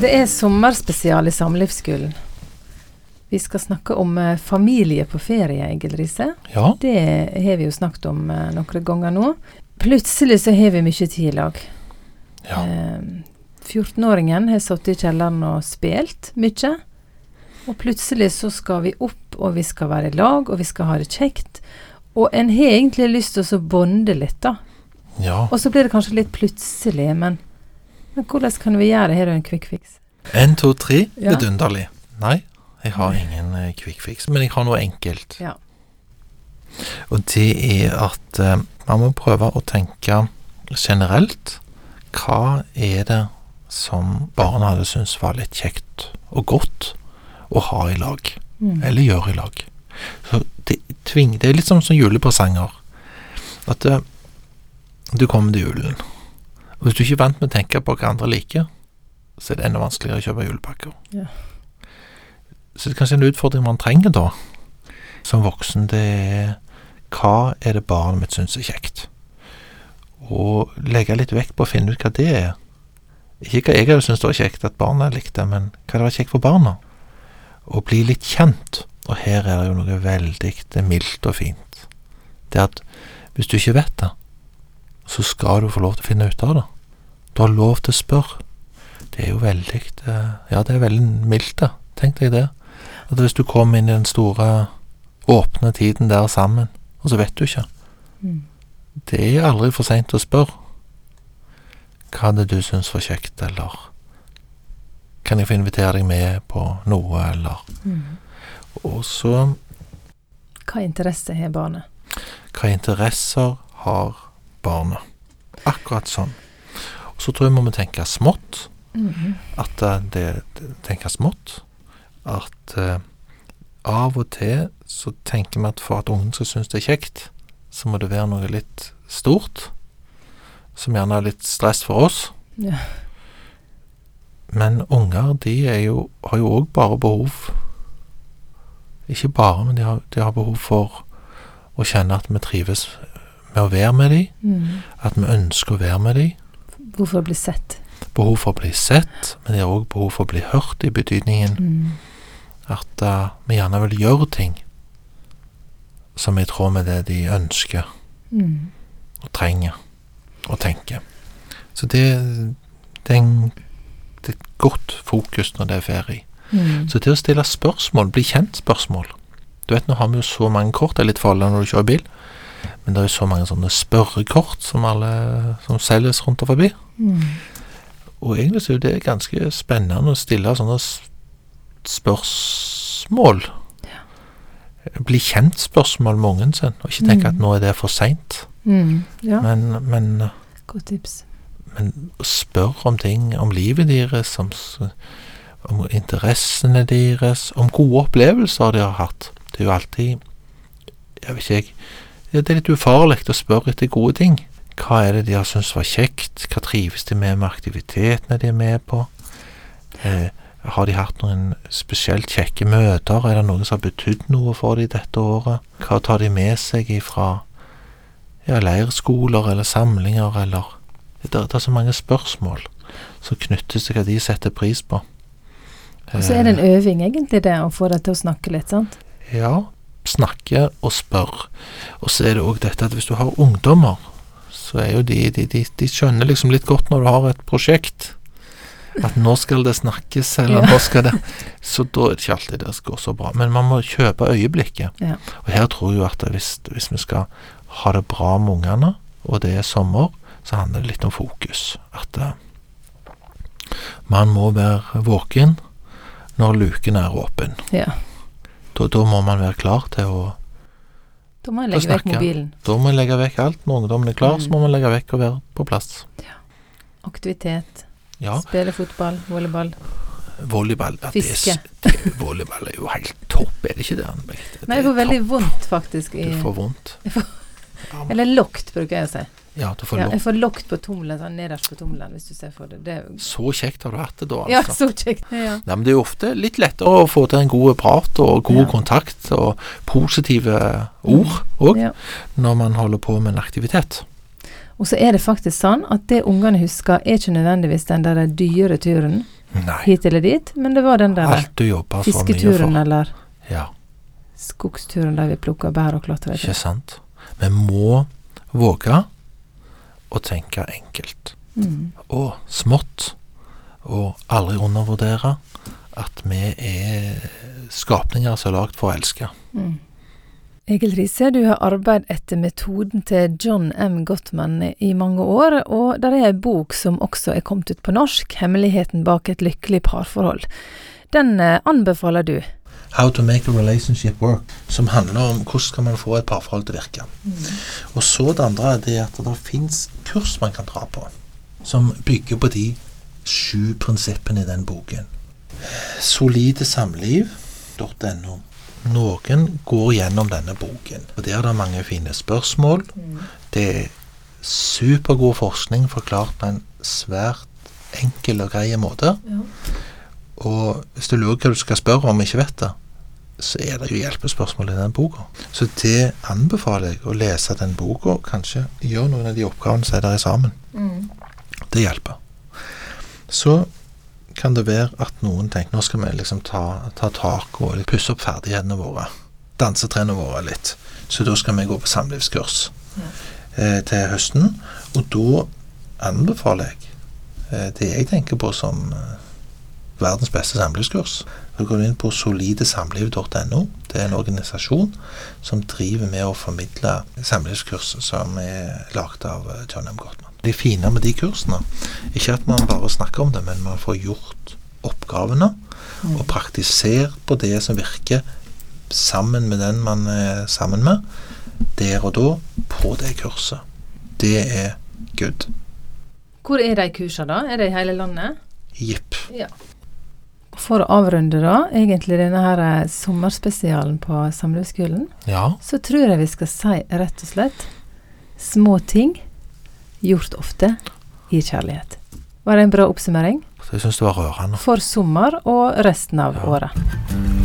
Det er sommerspesial i Samlivsskolen. Vi skal snakke om eh, familie på ferie, Egil Riise. Ja, Det har vi jo snakket om eh, noen ganger nå. Plutselig så har vi mye tid i lag. ja. Eh, 14-åringen har sittet i kjelleren og spilt mye. Og plutselig så skal vi opp, og vi skal være i lag, og vi skal ha det kjekt. Og en har egentlig lyst til å så bonde litt, da. ja. Og så blir det kanskje litt plutselig, men, men hvordan kan vi gjøre det? Har du en quick fix? En, to, tre. Ja. Vidunderlig. Nei, jeg har ingen eh, quick fix, men jeg har noe enkelt. Ja. Og det er at eh, man må prøve å tenke generelt. Hva er det som barna hadde syntes var litt kjekt og godt å ha i lag? Mm. Eller gjøre i lag? Så det, tving, det er litt som, som julepresanger. At eh, du kommer til julen. Og hvis du ikke er vant med å tenke på hva andre liker, så er det enda vanskeligere å kjøpe julepakker. Ja. Så det er kanskje en utfordring man trenger da, som voksen, det er hva er det barnet mitt syns er kjekt? Og legge litt vekt på å finne ut hva det er. Ikke hva jeg hadde syntes var kjekt at barna likte, men hva det var kjekt for barna. Og bli litt kjent. Og her er det jo noe veldig mildt og fint. Det at hvis du ikke vet det, så skal du få lov til å finne ut av det. Du har lov til å spørre. Det er jo veldig eh, Ja, det er veldig mildt, da. Tenk deg det. At hvis du kommer inn i den store, åpne tiden der sammen, og så vet du ikke Mm. Det er aldri for seint å spørre. Hva hadde du syntes var kjekt, eller Kan jeg få invitere deg med på noe, eller Mm. Og så Hva interesse har barnet? hva interesser har barnet? Akkurat sånn. Så tror jeg vi må tenke smått. Mm. At eh, det, det tenker smått. At eh, av og til så tenker vi at for at ungen skal synes det er kjekt, så må det være noe litt stort. Som gjerne er litt stress for oss. Ja. Men unger, de jo, har jo òg bare behov Ikke bare, men de har, de har behov for å kjenne at vi trives med å være med dem. Mm. At vi ønsker å være med dem. Hvorfor bli sett? Behov for å bli sett, men det er òg behov for å bli hørt, i betydningen Mm. at uh, vi gjerne vil gjøre ting som er i tråd med det de ønsker Mm. og trenger og tenker. Så det, det, er en, det er et godt fokus når det er ferie. Mm. Så det å stille spørsmål, bli kjent-spørsmål Du vet, nå har vi jo så mange kort, det er litt farlig når du kjører bil, men det er jo så mange sånne spørrekort som alle som selges rundt og forbi. Og egentlig så er det ganske spennende å stille sånne spørsmål. spørsmål. Bli kjent-spørsmål mange sin, og ikke tenke Mm. at nå er det for seint. Mm. Ja, Men, men, godt tips. men spør om ting, om livet deres, om, om interessene deres, om gode opplevelser de har hatt. Det er jo alltid Jeg vet ikke, jeg Det er litt ufarlig å spørre etter gode ting. Hva er det de har syntes var kjekt? Hva trives de med med aktivitetene de er med på? Eh, har de hatt noen spesielt kjekke møter? Er det noe som har betydd noe for dem dette året? Hva tar de med seg ifra ja, leirskoler eller samlinger, eller det, det er så mange spørsmål som knyttes til hva de setter pris på. Og så er det en Eh, øving, egentlig, det å få deg til å snakke litt, sant? Ja, snakke og spørre. Og så er det òg dette at hvis du har ungdommer, så er jo de, de, de, de skjønner liksom litt godt når du har et prosjekt. At nå skal det snakkes, eller Ja. nå skal det Så da er det ikke alltid det går så bra. Men man må kjøpe øyeblikket. Ja. Og her tror jeg jo at hvis, hvis vi skal ha det bra med ungene, og det er sommer, så handler det litt om fokus. At uh, man må være våken når luken er åpen. Ja. Da, da må man være klar til å Da må en legge vekk mobilen. Da må man legge vekk alt. Når ungdommen er klar, Mm. så må man legge vekk og være på plass. Ja. Aktivitet. Ja, Spille fotball, volleyball. volleyball ja, det Fiske. Det, volleyball er jo helt topp, er det ikke det? Det Nei, jeg får veldig vondt, faktisk. I, Du får vondt. Jeg får- eller lokt, bruker jeg å si. Ja, du får Ja, jeg får lokt på tommelen, sånn nederst på tommelen, hvis du ser for deg. Det jo Så kjekt har du hatt det da, Ja, altså. så kjekt. Ja. Nei, men det er jo ofte litt lettere å få til en god prat og god Ja. kontakt og positive ord òg Ja. når man holder på med en aktivitet. Og så er det faktisk sånn at det ungene husker, er ikke nødvendigvis den der dyre turen. Nei. hit eller dit, men det var den der fisketuren eller Ja, skogsturen der vi plukka bær og klatra. ikke sant? Vi må våge å tenke enkelt. Mm. Og smått. Og aldri undervurdere at vi er skapninger som er lagd for å elske. Mm. Egil Riise, du har arbeidet etter metoden til John M. Gottman i mange år, og der er ei bok som også er kommet ut på norsk, 'Hemmeligheten bak et lykkelig parforhold'. Den eh, anbefaler du. How to make a relationship work, som handler om hvordan skal man få et parforhold til å virke. Og så det andre er det at det fins kurs man kan dra på, som bygger på de sju prinsippene i den boken. Solidesamliv.no. Noen går gjennom denne boken, og der er det mange fine spørsmål. Det er supergod forskning forklart på en svært enkel og grei måte. Og hvis du lurer hva du skal spørre om ikke vet det, så er det jo hjelpespørsmål i den boka. Så det anbefaler jeg å lese den boka, kanskje gjøre noen av de oppgavene som er der sammen. Det hjelper. Så kan det være at noen tenker nå skal vi liksom ta, ta tak og pusse opp ferdighetene våre. Dansetrene våre litt. Så da skal vi gå på samlivskurs eh, til høsten. Og da anbefaler jeg eh, det jeg tenker på som eh, verdens beste samlivskurs. Da går du inn på solidesamliv.no. Det er en organisasjon som driver med å formidle samlivskurs som er laget av eh, John M. Gottman. Det fine med de kursene, ikke at man bare snakker om det, men man får gjort oppgavene og praktisert på det som virker sammen med den man er sammen med, der og da, på det kurset. Det er good. Hvor er de kursene, da? Er det i hele landet? Jipp. Ja. For å avrunde, da, egentlig denne her eh, sommerspesialen på Samlivsskolen, Ja. så tror jeg vi skal si rett og slett små ting gjort ofte i kjærlighet. Var det en bra oppsummering? Jeg syns det var rørende. For sommer og resten av Ja. året.